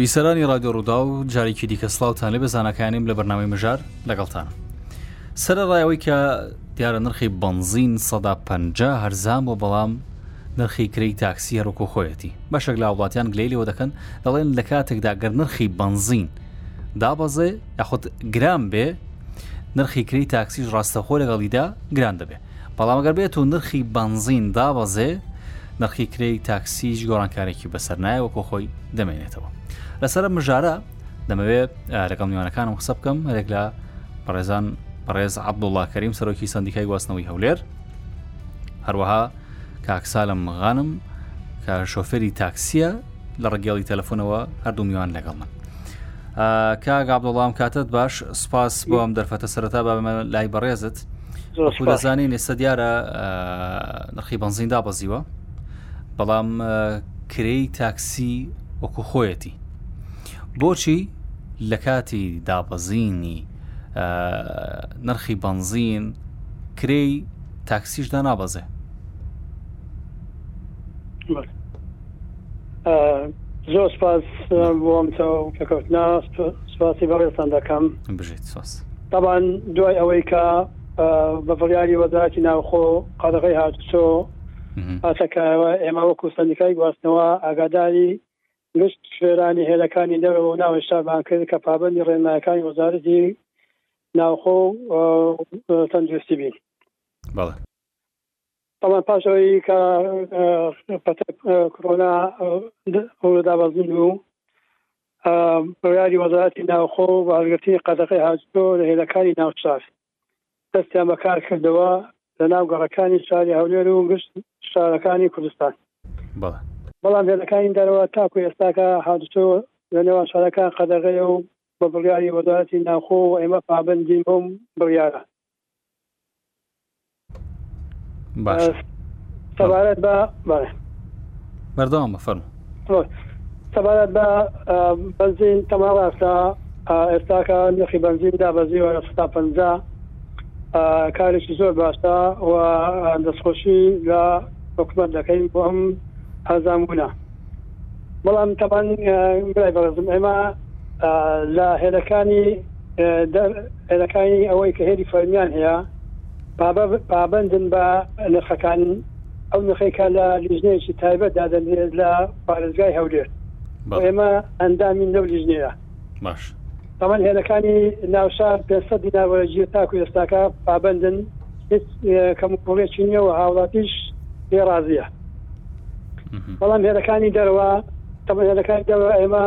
بیسەرانی رادیۆ ڕوودا و جارێکی دیکە سلااوتان لێ بەزانەکانیم لە بەرنامەی مژار لەگەڵتان. سرە ڕایەوەی کە دیارە نرخی بنزین سەدا پ هەرزان بۆ بەڵام نرخی کری تاکسی هەروکۆ خۆیەتی بەشێک لە وڵاتیان گلیلەوە دەکەن دەڵێن لە کاتێکداگەر نرخی بنزین دابەزێ یاخود گران بێ نرخی کری تاکسیش ڕاستەخۆ لەگەڵیدا گران دەبێ بەڵامەگەر بێت و نرخی بنزین دابەزێ نرخی کری تاکسیش گۆڕانکارێکی بەسەر نایە وەکو خۆی دەمێنێتەوە لەسرە مژارە دەمەوێت لەگەڵ میوانەکانم قسە بکەم ێک لە پەڕێزان پەڕێز عبدوڵا کەریم سەرۆکی سندیکای گواستنەوەی هەولێر هەروەها کاکسالم غانم کە شۆفێری تاکسیە لە ڕگەڵی تەلەفۆنەوە هەردوو میوان لەگەڵ من کاگابدوڵام کاتت باش سپاس بۆ ئەم دەرفەتە سەرەتا بە لای بەڕێزت دەزانین ئێستا دیارە نرخی بنزیندا بەزیوە بەڵام کرەی تاکسی وەکو خۆیەتی بۆچی لە کاتی دابەزینی نرخی بنزین کرەی تاکسیشدا نابەزێ زۆر سپاس بۆم کەکەوتنا سپاسی بەڕێستان دەکەم بژیت ساس تاوان دوای ئەوەی کە بە بڕیاری وەزارەتی ناوخۆ قەدەغی هاتوچۆ هاتەکەەوە ئێمە وەکو سندیکای گواستنەوە ئاگاداری گشت شوێرانی هێلەکانی دەرەوە و ناوێشتابان کرد کە پابندی ڕێنمایەکانی وەزارەتی ناوخۆ تەندروستی بین بەڵێ بەڵام پاشەوەی کە کۆنا هەولدا بەزین و بڕیاری وەزارەتی ناوخۆ بازگرتی قەدەقی هاجۆ لە هێلەکانی ناوچاف دەستیان بەکار کردەوە لە ناو گەڕەکانی شاری هەولێر و گشت شارەکانی کوردستان بەڵام هێلەکانی دەرەوە تاکو ئێستاکە حادچۆ لە نێوان شارەکە قەدەغەیە و بە بڕیاری وەدارەتی ناخۆ و ئێمە پابندین بۆم بڕیاە سەبارەت بە مردەوە فەرم سەبارەت بە بنزین تەماڕاستە ئێستاکە نرخی بنزین دا بەزیوە 150 کارێکی زۆر باشە و دەستخۆشی لە حکومت دەکەین بۆ ئەم هەزانبووە بەڵام تەبان برای بەزم ئێمە لە هێلەکانی هێلەکانی ئەوەی کە هێری فەرمیان هەیە پابندن بە نرخەکان ئەو نخێکە لە لیژنەیەکی تایبەت دادەنێت لە پارێزگای هەولێر ئێمە ئەندامین لەو لیژنەیە باش تەمەەن هێنەکانی ناوشار پێسە دیناوەرەجیە تاکو ئێستاکە پابندن هیچ کەم کۆڵێکی نیەوە هاوڵاتیش پێڕازیە بەڵام هێرەکانی دەرەوە تەمە هێرەکانی دەوە ئێمە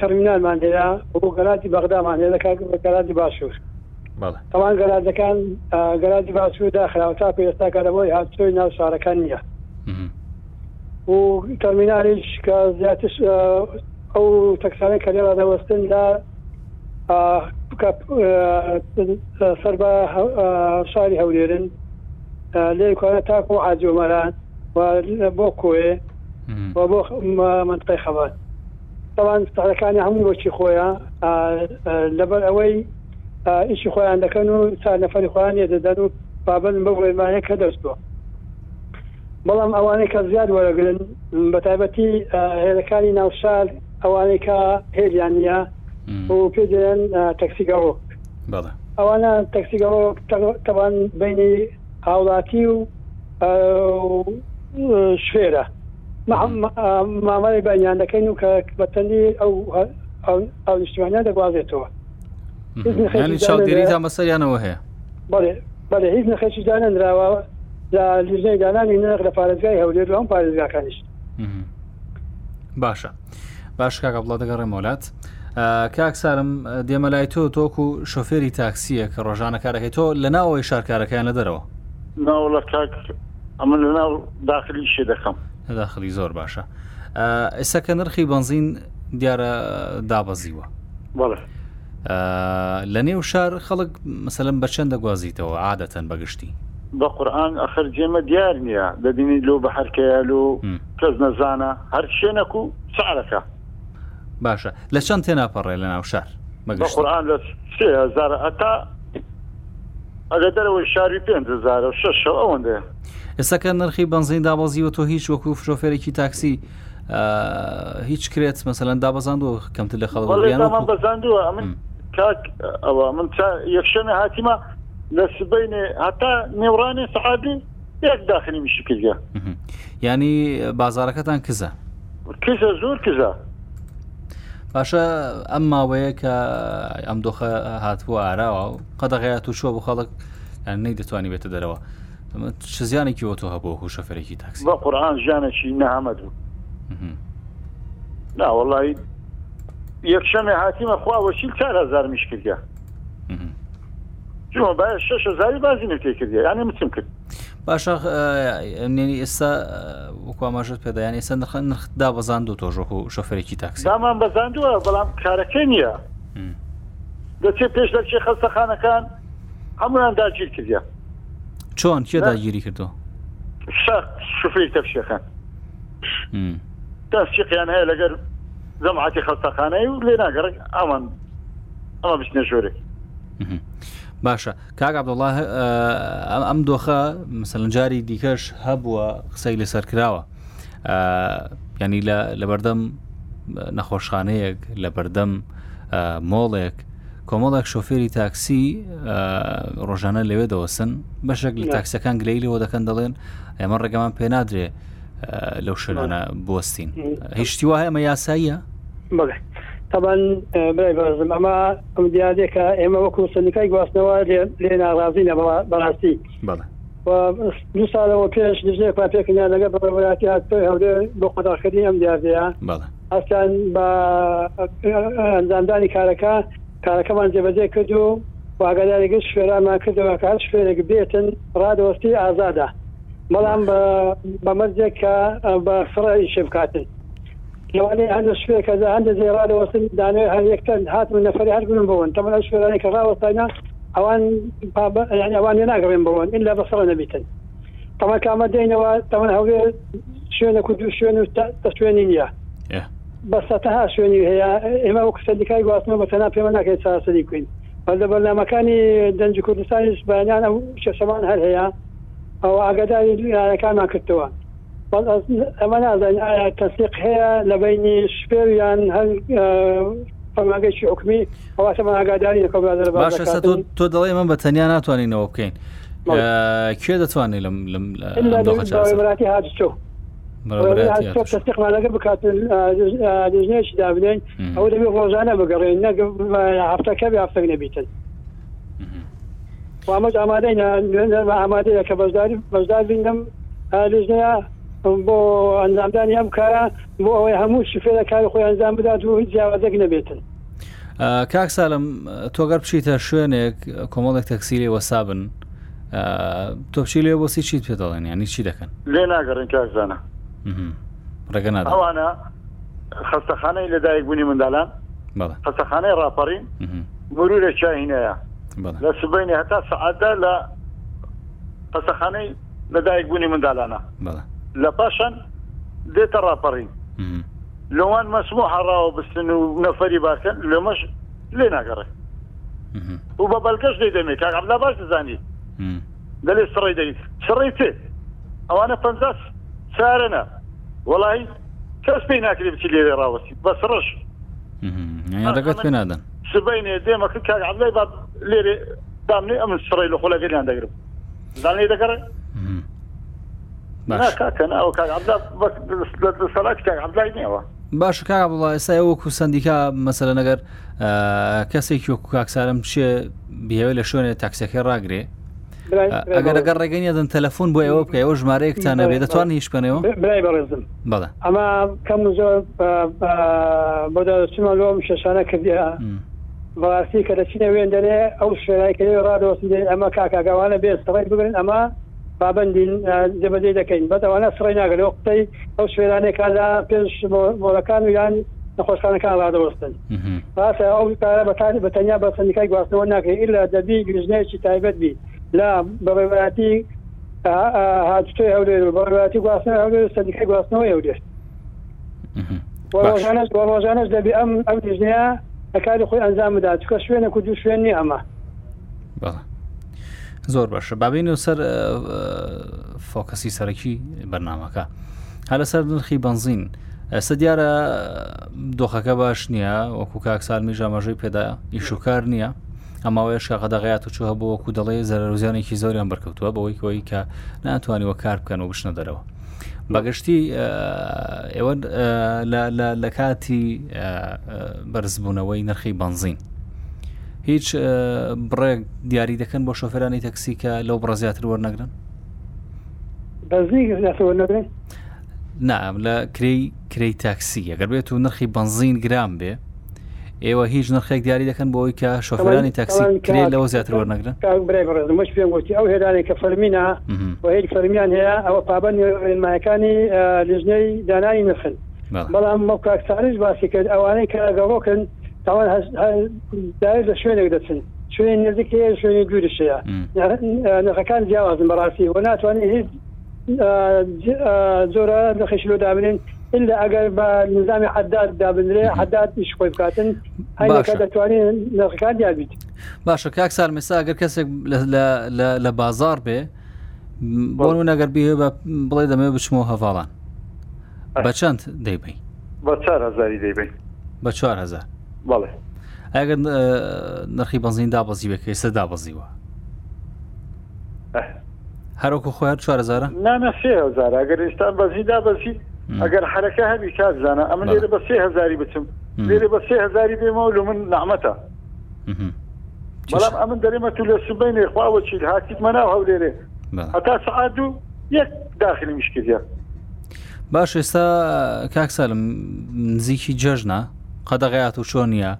تەرمینالمان هەیە بۆ گەراتی بەغدامان هێرەکانگەراتی باشوور تەوان گەرازەکان گەراتی باشووردا خراوە تا پێێستاکە لەبەوەی هاتوۆی ناو شارەکان نییە و تەرمینالیش کە زیاتر ئەو تەکسانەی کە لێرە دەوەستن دا سەر بە شاری هەولێرن لێ کوانە تاکو عجیۆمەران بۆ کۆێ بۆ منتقی خەبات تاوان ستارەکانی هەموو بۆچی خۆیان لەبەر ئەوەی ئیشی خۆیان دەکەن و چا نەفەری خۆیان دەدەن و بابن بەڵێمانەیە کە دەستەوە بەڵام ئەوانەیە کە زیاد وەرەگرن بە تایبەتی هێرەکانی ناوشار ئەوانێکە هێریانە و پێدەێن تەکسیگەڕۆ ئەوانە تەکسیگەڕۆ تەوان بینی هاوڵاتی و شوێرە مامەی بەنیان دەکەین و کە بەتەنی ئەو ئەو نیشتیوانیا دەگوازێتەوە چاودێری تا مەسەریانەوە هەیە بەێ بەێ هیچ نەخەشی دانەراوە لیژنەی دانانی نەق لە پارێزگای هەولێر ئەم پارێزگاکانیش باشە. باش کاکە بڵە دەگەڕێ مۆلات کاکسارم دێمە لای تۆ تۆکو شۆفێری تاکسیە کە ڕۆژانە کارەکەی تۆ لە ناوەوەی شارکارەکەیان لە دەرەوە ناو لە کاک ئەمە لە ناو داخلی شێ دەخەم داخلی زۆر باشە ئێستا کە نرخی بنزین دیارە دابەزیوە لە نێو شار خەڵک مەسەلم بە چەند دەگوازیتەوە عادەتەن بەگشتی بە قورآن ئەخر جێمە دیار نییە دەبینی لۆ بە هەرکەیە لۆ کەس نەزانە هەر شوێنەک و سعرەکە باشە لە چەند تێناپەڕێ لە ناو شار مەگەڕان لە هزار ئەتا ئەگە دەرەوەی شاری پێزار شش ئەوەندێ ئێستاکە نرخی بنزین دابازیوە تۆ هیچ وەکو شۆفێرێکی تاکسی هیچ کرێت مەمثلەن دابزاندوە کەمتر لە خەڵ بەزاندووە من کاک ئەوە من یەخشەنە هاتیمە لە سبینێ هەتا نێوڕانی سعادی یەک داخلی میشی کردە ینی بازارەکەتان کزە کزە زۆر کزە پاشە ئەم ماوەیە کە ئەم دۆخە هاتبوو ئاراوە و قەدەغەیە تو شووە بۆ خەڵک نەی دەتوانانی بێتە دەرەوە چ زیانێکی وە تۆ هەبوو هوشەفرێکی تاکسی بە قورآان ژیانەشی نەهامەد بوو ناوەڵی یەکشەمێ هاتیمە خواوەشی 4هزار میشکردە چمە باە 6 هزاری بازی نتێ کردی یانە مچم کرد باشە نێنی ئێستا وکواماژت پێدایان ئێستا نرخ نرخدا بەزان دو تۆژۆک و شۆفەرێکی تاکسی دامان بەزاندووە بەڵام کارەکە نییە دەچێ پێش دەچێ خەستەخانەکان هەمویان داگیر کردە چۆن کێ داگیری کردو شوفری تەفشەکان تەفشقیان هەیە لەگەر زەمعاتی خەستەخانەی و لێ ناگەڕێک ئەمان ئەمە بچنە ژۆرێک باشە کاگابدڵە ئەم دۆخە مسەلنجاری دیکەش هەبووە قسەی لەسەر کراوە ینی لە بەردەم نەخۆشخانەیەک لە بەردەم مۆڵێک کۆمەڵێک شۆفێری تاکسی ڕۆژانە لەوێ دەوەسن بەشێک لە تاکسەکان گلەیلەوە دەکەن دەڵێن ئێمە ڕێگەمان پێ نادرێ لەو شلانە بستین هیچتی وایە ئەمە یاساییە؟ طبعا برای بازم اما ام دیادێکە ئێمە وەکو سندیکای گواستنەوە لێ ناڕازی لە بەڕاستی دو سالەوە پێش دژێ پاپێکنیا لەگە بەڕاتی هەولێ بۆ قەداخردی ئەم دیاردەیە ئەستان بە ئەنجامدانی کارەکە کارەکەمان جێبەجێ کرد و واگەدارێکش شوێرامان کردەوە کار شوێرێک بێتن ڕادوەستی ئازادا بەڵام بە مەرجێک کە بە فڕی شێبکاتن لو أنا عندي شوية كذا عند زي رأي وصل دعني هل يكتن هات من نفري هل من بون طبعا شوية أنا يعني كذا وصلنا أوان بابا يعني أوان يناقر من بون إلا بصرنا بيتن طبعا كما دينا طبعا هو شوين كدو شوين تشوين إنيا بس تها شوين هي إما وقت اللي كاي قاسنا مثلا في مناك يتساسلي سليكوين هذا برنامج كاني دنج كردستان بيان أو شسمان هل هي أو أقدر يعني كان ما كنتوان ئەمە نازانین ئایا تەسلیق هەیە لە بینی شپێر یان هەنگ فەرماگەیشی حکمی ئەوەمە ئاگاداری تۆ دەڵێ من بە تەنیا ناتوانینەوە بکەین کوێ دەتوانێت لەم لەمراتی هاچۆ. تستقمالەکە بکاتژنێکی دابنین ئەو دەبێ ڕۆژانە بگەڕێن نەگ هەفتەکە هەفتەک نەبیتن وامەج ئامادەی ئامادەیە کە بەشداری بەشدار بینم لژنەیە بۆ ئەنجامدانی ئەم کارە بۆ ئەوەی هەموو شفێدە کاری خۆی ئەنجام بدات و هیچ جیاوازەك نەبێتن کاک سالم تۆگەر بچیتە شوێنێک کۆمەڵێک تەکسیلی وەسابن تۆ بچی لێ بۆسی چیت پێداڵێن ینی چی دەکەن لێ ناگەڕن کاکزانە ڕگە ئەوانە خستەخانەی لەدایک بوونی منداڵان خستەخانەی ڕاپەڕین مرورە چاهینەیە لە سبینی هەتا سعدا لە قسەخانەی لەدایک بوونی منداڵانە بەڵە لە پاشان دێتە ڕاپەڕی لەوان مەسموو هەڕاوە بستن و نەفەری باکەن لەمەش لێ ناگەڕێ و بە بەلکەش دەی دەمێت کاقبلا باش دەزانی دەلێ سڕی دەیت سڕی تێ ئەوانە پ چارەنە وڵی کەس پێی ناکرێت بچی لێ ڕاوەسی بە سڕش دەگەت پێ نادەن سبینێ دێمە کاقبلای با لێرێ دامنێ ئەمن سڕی لە خۆلەگەریان دەگرم زانێ دەگەڕێ باش کا بڵ ئێستا وەکو سندیکا مەسەر نەگەر کەسێکی وەکو کاکسارم چێ بهێوە لە شوێنێ تاکسەکە ڕاگرێ ئەگەر ئەگەر ڕێگەنیەدن تەلەفۆن بۆ ئەوە بکەی ئەوە ژمارەیەکتان نەبێ دەتوان هیچ بکەنەوە بڵێ ئەمە کەم زۆر بۆداچمە لۆم شەشانە کردی بەڕاستی کە دەچینە وێن دەرێ ئەو شوێنایکەێ ڕادۆستی ئەمە کاکگەوانە بێت سەڕی بگرن ئەمە پابندین جەبەجێ دەکەین بەتەوانە سڕی ناگەن وقتەی ئەو شوێرانێکا لە پێش مۆلەکان و یان نەخۆشخانەکان ڕدەوەستن ڕاستە ئەو کارە بەتانی بەتەنیا بە سندیکای گواستنەوە ناکەین ئللا دەبی گرژنەیەکی تایبەت بی لا بەڕێبەتی هاتوی هەولێ بەڕێبەتی گواستن هەولێ سندیکای گواستنەوە هەولێشت ڕۆژانش بۆ ڕۆژانش دەبی ئەم ئەم گرژنەیە ئەکاری خۆی ئەنجام بدات چکە شوێنە کو دوو شوێن نی ئەمە بەڵە زۆر باشە بابینەوە سەر فۆکەسی سەرەکی بەرنمەکە هە لەسەر نرخی بنزین ئەستا دیارە دۆخەکە باش نییە وەکو کاکسسالمی ژامەژەی پێدا ئیشوکار نییە ئەماوەیە شقەدەغیات و چوە بۆ وەکو دەڵێ زەرروزیانێکی زۆریان بەرکەوتووە بەوەی کۆی کە ناتوانیوە کار بکەن و بشنە دەرەوە بەگەشتی ئێوە لە کاتی بەرزبوونەوەی نرخی بنزین هیچ بڕێک دیاری دەکەن بۆ شۆفێرانی تەکسیکە لەو بڕە زیاتر وەرنەگرن نام لە کری کری تاکسی ئەگەر بێت و نرخی بنزین گرام بێ ئێوە هیچ نرخێک دیاری دەکەن بۆ ئەوی کە شۆفێرانی تاکسی کرێ لەوە زیاتر وەرنەگرن مش پێم گوتی ئەو هێدانی کە فەرمینە بۆ هیچ فەرمیان هەیە ئەوە پابەن ڕێنمایەکانی لژنەی دانانی نرخن بەڵام مەو کاکسارش باسی کرد ئەوانەی کە گەڕۆکن تاوان لە شوێنێک دەچن شوێن نزیک شوێنی دوورشەیە نرخەکان جیاوازن بەڕاستی و ناتوانین هیچ زۆرە دەخشلو دابنین إلا ئەگەر بە نظامی حداد دابنرێ حداد پیش خۆی بکاتن هەکە دەتوانین نرخەکان دیابیت باشە کاکسار مسا ئەگەر کەسێک لە بازار بێ بۆن و نەگەر بێ بڵێ دەمێ بچمەوە هەواڵان بە چەند دەیبین بە 4 هزاری دەیبین بە 4 هزار بەڵێ ئەگەر نرخی بەنزین دابەزی بکە ێستا دابەزیوە هەروکو خۆیان چوارزارە نامە سێهزار ئەگەر ئێستان بەزی دابەزی ئەگەر حرەکە هەبی کاتزانە ئەمە لێرە بە سێ هزاری بچم لێرە بە سێ هزاری بێمەول من نامەتە بەڵام ئەمن دەرێمە تو لە سبینێ خواوە چیت هاتیت مەناو هەولێرێ هەتا سعات و یەک داخلی مشکیا باش ئێستا کاکسالم نزیکی جەژنا قەدەغیات و چۆن نیە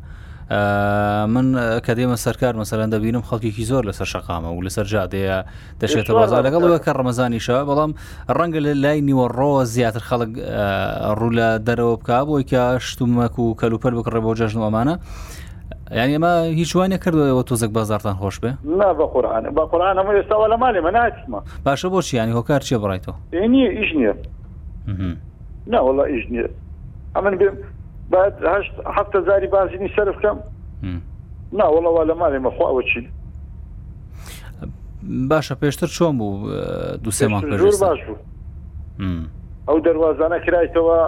من کە دێمە سەرکار مەسەرەن دەبینم خەڵکیی زۆر لەسەر شقامە و لەسەر جادەیە دەشێتە بازار لەگەڵ کە ڕمەزانیشە بەڵام ڕەنگە لە لای نیوە ڕۆ زیاتر خەڵک ڕوو لە دەرەوە بک بۆی کە شتومەک و کەلوپەر بکڕێ بۆ جەژنەوەمانە. یعنی ئەمە هیچ وانە کردەوە تۆزەک بازارتان خۆش بێ بە قورآانە بە قورآانە ئێستاوە لە مالی مە ناتمە باشە بۆچی ینی هۆکار چێ بڕایتەوە نیە ئیش نییە ناوەڵە ئیش نییە ئەمن بێم باید هشت هفته زاری بازینی صرف کم نه وڵەوە لە ماڵێ مەخواوە چین باشە پێشتر چۆن بوو دوسێ ماه باش بوو ئەو دەواازانە کرایتەوە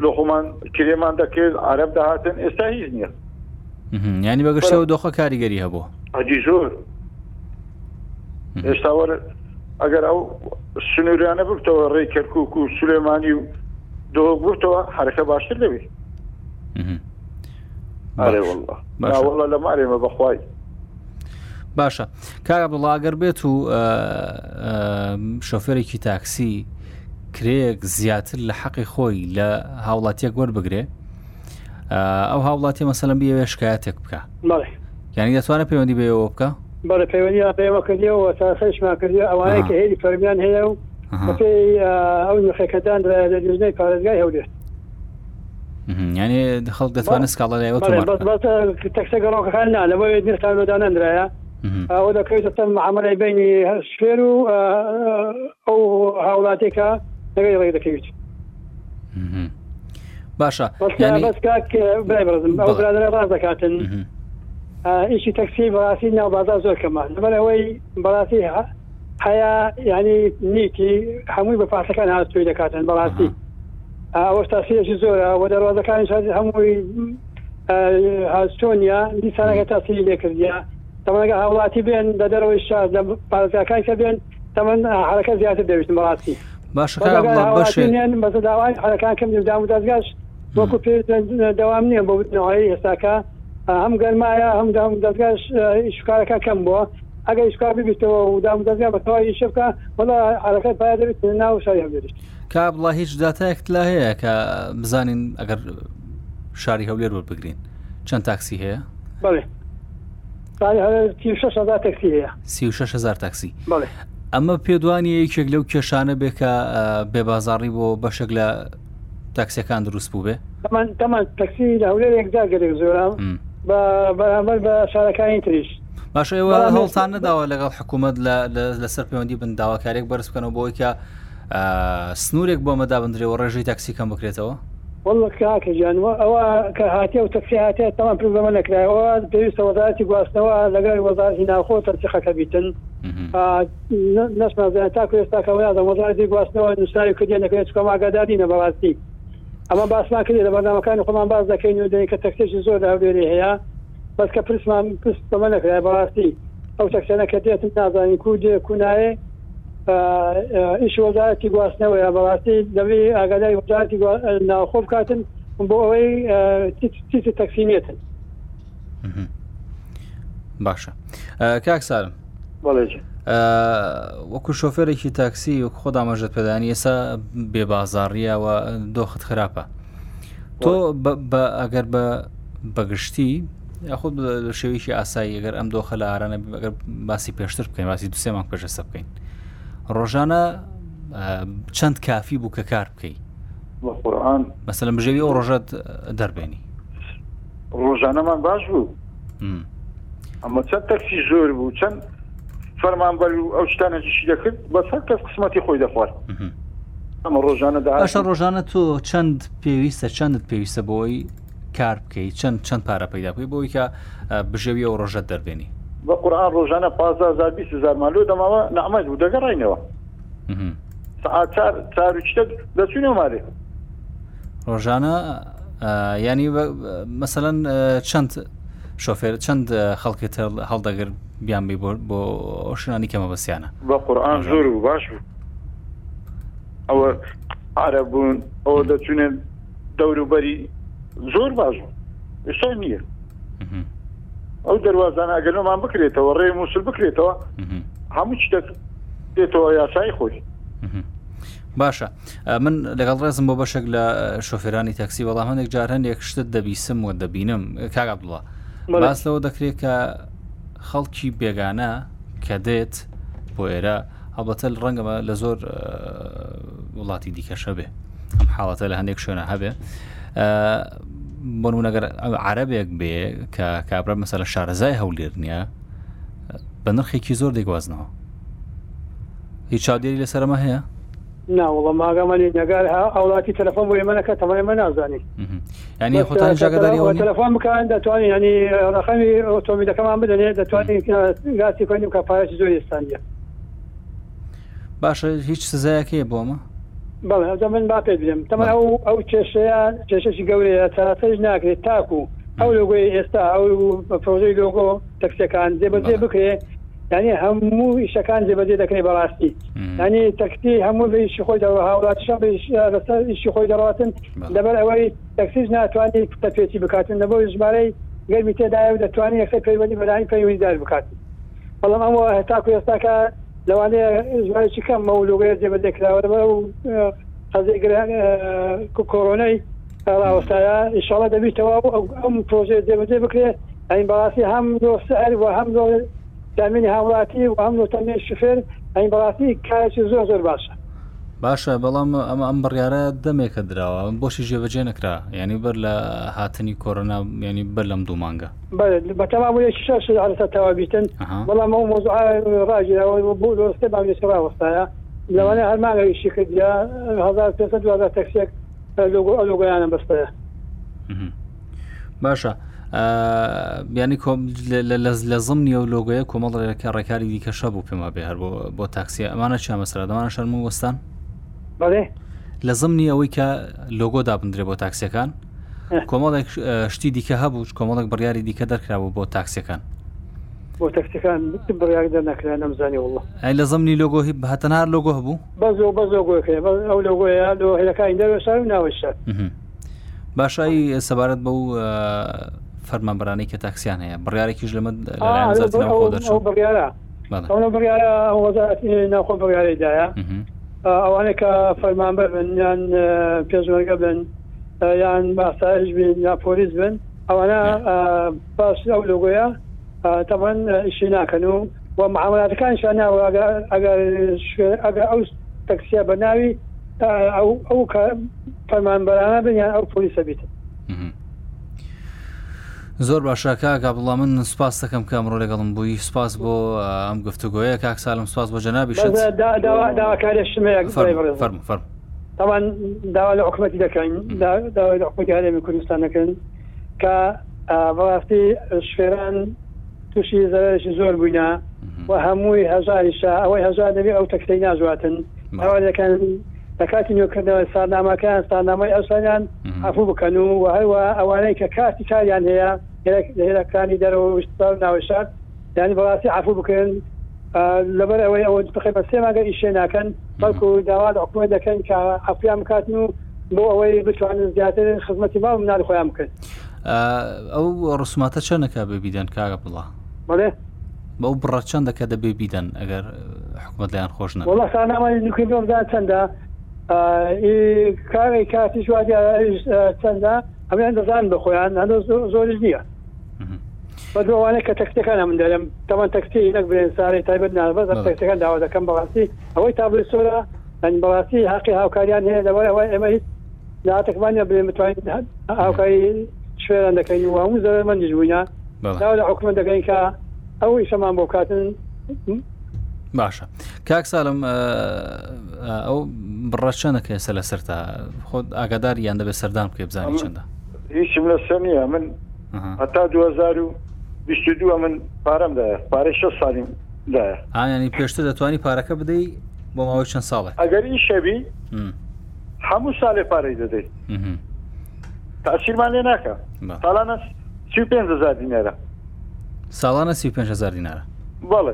لۆخۆمان کرێمان دەکرد عرب داهاتن ئێستا هیچ نییە ینی بەگەشتەوە دۆخە کاریگەری هەبوو ئەدی زۆر ئێستا وەرە ئەگەر ئەو سنووریانە بکتەوە ڕێ کەرکک و سولێمانی و دۆ بووتەوە حرەکە باشتر دەبێت والله لە مارێمە بەخوای باشە کاگە بڵاگەر بێت و شۆفێرێکی تاکسی کرێک زیاتر لە حەقی خۆی لە هاوڵاتیە گۆر بگرێ ئەو هاوڵاتی مەسەلم بێوێ شکایەتێک بکە یعنی دەتوانە پەیوەندی بێەوە بکە بەە پەیوەندی پێوە کردیەوە تا خشمان کردی ئەوانەیە کە هێری فەرمیان هەیە و ئەو نخەکەدان لە دژنەی پارێزگای هەولێت یعنی خەڵک دەتوانێت سکاڵە لەوە تەکسە گەڕۆکەکان نا لەوە نێستان بەدانەندرایە ئەوە دەکەوێتە تەم عملی بینی شوێر و ئەو هاوڵاتێکە دەگەی ڕێ دەکەوێت باشە ڕاز دەکاتن ئیشی تەکسی بەڕاستی ناوبازار زۆر کەمان لەبەر ئەوەی بەڕاستی هەیە ینی نیکی هەمووی بە پاسەکان هاستوی دەکاتن بەڕاستی ئەوەستاسیەکی زۆر وە دەڕوازەکانی شادی هەمووی هاستۆنیا دیسانەکە تاسی لێکردیا تەمەگە هاوڵاتی بێن لە دەرەوەی شار لە پارزیەکان کە بێن تەمەەن حرەکە زیاتر دەویست مڵاتی باشێن بەسە داوای حرەکان کەم دام دەستگاش وەکو پێ دەوام نییە بۆ بتنەوەی ئێستاکە هەم گەرمایە هەم دام دەستگاش شکارەکە کەم بووە ئەگە شکار ببییتەوە و دام دەستیا بەتەوای شەکە وڵە حرەکەت باید دەویست ناو شاری هەبێشت کا بڵا هیچ دااتایەکت لا هەیە کە بزانین ئەگەر شاری هەولێر وە بگرین چەند تاکسی هەیە هزار تاکسی ئەمە پێدوانی یەکێک لەو کێشانە بێ کە بێبازاری بۆ بەشێک لە تاکسەکان دروست بوو بێ تەمان تاکسی هەولێر ێکدا گەرێک زۆرام بەرامبەر بە شارەکانی تریش باشەوە هەڵتان نەداوە لەگەڵ حکوومەت لەسەر پەیوەندی بن داواکارێک بەرز بکەنەوە بۆی کە سنوورێک بۆ مەدابندرێەوە ڕێژەی تاکسیکەم بکرێتەوە والله کاکە ژیانەوە ئەوە کە هااتێ و تەفسی هااتێ تەوان پر بەمە نەکرایەوە پێویستە وەزارتی گواستنەوە لەگەر وەزارتی ناخۆ تەرچخەکە بیتن نەشمازان تاکو ێستاکەەوە یادە وەزارتی گواستنەوە نووسری کردی نەکەێت چکە ماگاداری نەبەڕاستی ئەمە باسما کردی لە بەنامەکانی خۆمان باز دەکەین و دەی کە تەکتێکی زۆر داوێری هەیە بەس کە پرسمان پرس بەمە نەکرای بەڕاستی ئەو تەکسێنە کە دێتم نازانانی کو دێ کوناە ئیش وەزارەتی گواستنەوەی بەڕاستی دەبێ ئاگاداری وەزارەتی ناوخۆ بکاتن بۆ ئەوەی تیت تەکسینێتن باشە کاکسارم بەڵێ وەکو شۆفێرێکی تاکسی وەک خۆدا مەژت پێدانی ئێسا بێبازاڕیەوە دۆخت خراپە تۆ ئەگەر بە بەگشتی یاخود شێویکی ئاسایی ئەگەر ئەم دۆخە لە ئارانە باسی پێشتر بکەین باسی دوسێمان پێشە سە بکەین ڕۆژانە چەند کافی بوو کە کار بکەیت مەسلم بژێوی ئەو ڕۆژەت دەربێنی ڕۆژانەمان باش بوو ئەمە چەند تەکسی زۆر بوو چەند فەرمان بەر و ئەو شتانەشی دەکرد بە سەر کەس قسمەتی خۆی دەخوارد ئەمە ڕۆژانە داش ڕۆژانە تۆ چەند پێویستە چەندت پێویستە بۆی کار بکەیت چەند چەند پارە پیدا بکەی بۆی کە بژێوی ئەو ڕۆژەت دەربێنی بە قورآان ڕۆژانە 15 مالۆ دەماوە نعممەد و دەگەڕینەوە چارچتە دەچینە مارێ ڕۆژانە ینی مثلەن چەند شۆفێر چەند خەڵکی تر هەڵدەگر بیان بی بۆ ئۆشنانی کەمە بەسییانە بە قورآان زۆر و باش بوو ئەوە عرە بوون ئەوە دەچونێن دەوروبەری زۆر باش بوو شتا نییە ئەو دەواازان ئەگەنۆمان بکرێتەوە ڕێ مووسل بکرێتەوە هەموو شتێک دێتەوە یاسایی خۆی باشە من لەگەڵ ڕێزم بۆ بەشێک لە شۆفێرانی تاکسی بەڵام هەندێک جار هەندێک شتت دەبیسم و دەبینم کاگەڵە باس لەوە دەکرێت کە خەڵکی بێگانە کە دێت بۆ ئێرە هەڵبەتە ڕەنگەمە لە زۆر وڵاتی دیکەشە بێ ئەم حاڵەتە لە هەندێک شوێنە هەبێ بۆنەگەر عربێک بێ کە کابرا مەسە لە شارەزای هەولێر نییە بە نرخێکی زۆر دێگوازنەوە هیچ چاودێری لەسەرمە هەیە ناوەڵە ماگەمانی نگار ئەوڵاتی تەلفۆن بۆ ئێمەەکە تەمای مە نازانی ینی خۆتان جاگەداری تەلفۆن بکەن دەتوانین ینی ڕخەمی ئۆتۆمیلەکەمان بدەنێ دەتوانین گاسی کوێنیم کە پایش زۆر ئێستانە باشە هیچ سزایەکەیە بۆمە بەڵ من با پێ بێم تەمە ئەو ئەو کێشەیە کێشەشی گەورەیە تەرەفەش ناکرێت تاکو ئەو لەگوی ئێستا ئەو پرۆژەی لۆگۆ تەکسەکان جێبەجێ بکرێت ینی هەموو شەکان جێبەجێ دەکەی بەڕاستی ینی تەکتی هەموو بەیشی خۆی دەەوە هاوڵات شەشی خۆی دەڕاتن لەبەر ئەوەی تەکسیش ناتوانانی تەپێتی بکاتن لە بۆ ژمارەی گەرمی تێداە دەتوانانی یەکسەر پەیوەنی بەدانی پەیوەنیدار بکاتن بەڵام ئەمەوە هەتاکو ئێستاکە لەوانەیە چکەم مەولوگەیە جێبەدەکراوەوە و قەزیگران کۆرۆنەی ڕاوەستایە ئیشڵە دەبییتەوە ئەم پرۆژێ جێبەجێ بکرێت ئەین بەڕاستی هەم دۆسەر و هەم دۆ تامینی هاوڵاتی و هەم دۆ تامین شفێر ئەین بەڕاستی کارێکی زۆر زۆر باشە باشە بەڵام ئەمە ئەم بڕیاە دەمێکە دراوە بۆشی ژێبەجێ نکرا ینی بەر لە هاتنی کۆرۆنا ینی بەر لەم دوو مانگە بەتەماە تەواویتن بەڵام ئەو مۆز ڕاجەوە بوو دۆستێ باێسرا وەستایە لەوانە هەرماگەیشی کردیهزار پێ دوزار تەکسێک لۆگویانە بەستەیە باشە. بیانی لە زمنی و لۆگوۆیە کۆمەڵ ڕێکە ڕێکاری دیکەشە بوو پێما بێ هەر بۆ تاکسیە ئەمانە چامەسرادەمانە شەرم وەستان؟ بەڵێ لە زمنی ئەوەی کە لۆگۆ دابدرێ بۆ تاکسیەکان کۆمەڵێک شتی دیکە هەبوو کۆمەڵک بڕیاری دیکە دەرکراوە بۆ تاکسیەکان بۆ تەکسەکان بڕیار دەناکرا نەمزانانی وڵە ئە لە زمنی لۆگۆ هی هەتەنار لۆگۆ هەبوو بەز بە لۆگۆی ئەو لۆگۆیە لۆهلەکانی دەوێشار ناوەشە باشایی سەبارەت بەو فەرمانبرانی کە تاکسیان هەیە بڕیارێکیش لەمە بڕیارە بڕیارە ناخۆ بڕیارەدایە ئەوانە کە فەرمانبەر بن یان پێشمەرگە بن یان باساش بن یا پۆلیس بن ئەوانە باش ئەو لەگوۆیە تەبەن ئیشی ناکەن و بۆ معاملاتەکان شانناوە ئەگەر ئەگە ئەو تەکسیە بەناوی ئەو ئەو فەرمانبەرانە بن یان ئەو پۆلیسە بیتن زۆر باشاکە گا بڵام من سپاس دەکەم کە ئەمڕۆ لەگەڵم بووی سپاس بۆ ئەم گفتوگوۆیە کاک سالم سپاس بۆ جەنابی فەرم تاوان داوا لە حکوومەتی دەکەین داوای لە حکوومەتی هەرێمی کوردستان دەکەن کە بەڕاستی شوێران تووشی زەرشی زۆر بووینە و هەمووی هەزاریشە ئەوەی هەزار دەبێت ئەو تەکسی نازواتن ئەوە دەکەن دەکاتی نوێکردنەوە ساردامەکان ساردامای ئەسانیان ئەفوو بکەن و هەروە ئەوانەی کە کاتی کاریان هەیە هێرەکانی دەرەوە ناوەشار دانی بەڵاستی عفو بکەن لەبەر ئەوەی ئەوە بخی بە سێماگە ئیشێ ناکەن بەڵکو داوا حکومە دەکەن کە ئەفیان کاتن و بۆ ئەوەی بتوانن زیاتر خزمەتی با منال خۆیان بکەن ئەو ڕسوماتە چەندەکە ببیدەن کاگە بڵە بڵێ بەو بڕە چەندەکە دەبێ بیدەن ئەگەر حکومت لیان خۆش نە وڵ سانامانی نوکردۆمدا چەندە کارێک کاتیش وادی چەندە ئەمیان دەزان بە خۆیان زۆرش نییە بەدووانە کە تەکتەکانە من دەرم تەمان تەکتی نەک برێنساری تایبەت نابەز تەکتەکان داوا دەکەم بەڕاستی ئەوەی تابل سۆرە ئەن بەڕاستی حقی هاوکاریان هەیە لەبەر ئەوە ئێمە هیچ ناتەکمانە بێ متوانین هاوکاری شوێران دەکەین و هەموو زەر من دژبووینە داوا لە حکومە دەکەین کە ئەو ئیشەمان بۆ کاتن باشە کاک ساڵم ئەو بڕەچەنەکە سە لە سەر تا خۆت ئاگاداری یان دەبێت سەردان بکە بزانانی چنددە هیچم لە سەمیە من هەتا 2022 من پارەمدایە پارەی ش سالیم دایە ئاینی پێشتر دەتوانی پارەکە بدەی بۆ ماوەی چەند ساڵە ئەگەر این شەبی هەموو ساڵێ پارەی دەدەیت تاسیرمان لێ ناکە ساڵانە سی پێزار دیینێرە ساڵانە سی پێزار دیینارە بەڵێ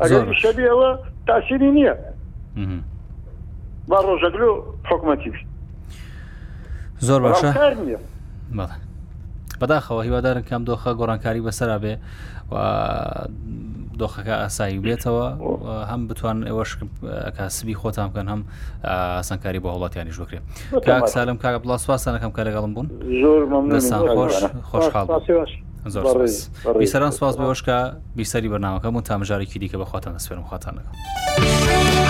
ئەگەر شەبی ئەوە تاسیری نییە با ڕۆژەگلو حکومەتی بی زۆر باشە بەداخەوە هیوادارن کام دۆخە گۆڕانکاری بەسرا بێ و دۆخەکە ئاسایی بێتەوە هەم بتوان ئێوەش کاسبی خۆتان بکەن هەم ئاسانکاری بۆ هەڵاتیانی ژوکرێ کاک سالم کاگە بڵاس سواسانەکەم کە لەگەڵم بوون خۆش خۆشحاڵ بیسەران سواز بەوەشکە بیسەری بەناوەکەم و تامژارێکی دیکە بەخواتان دەسفێنم خواتانەکەم.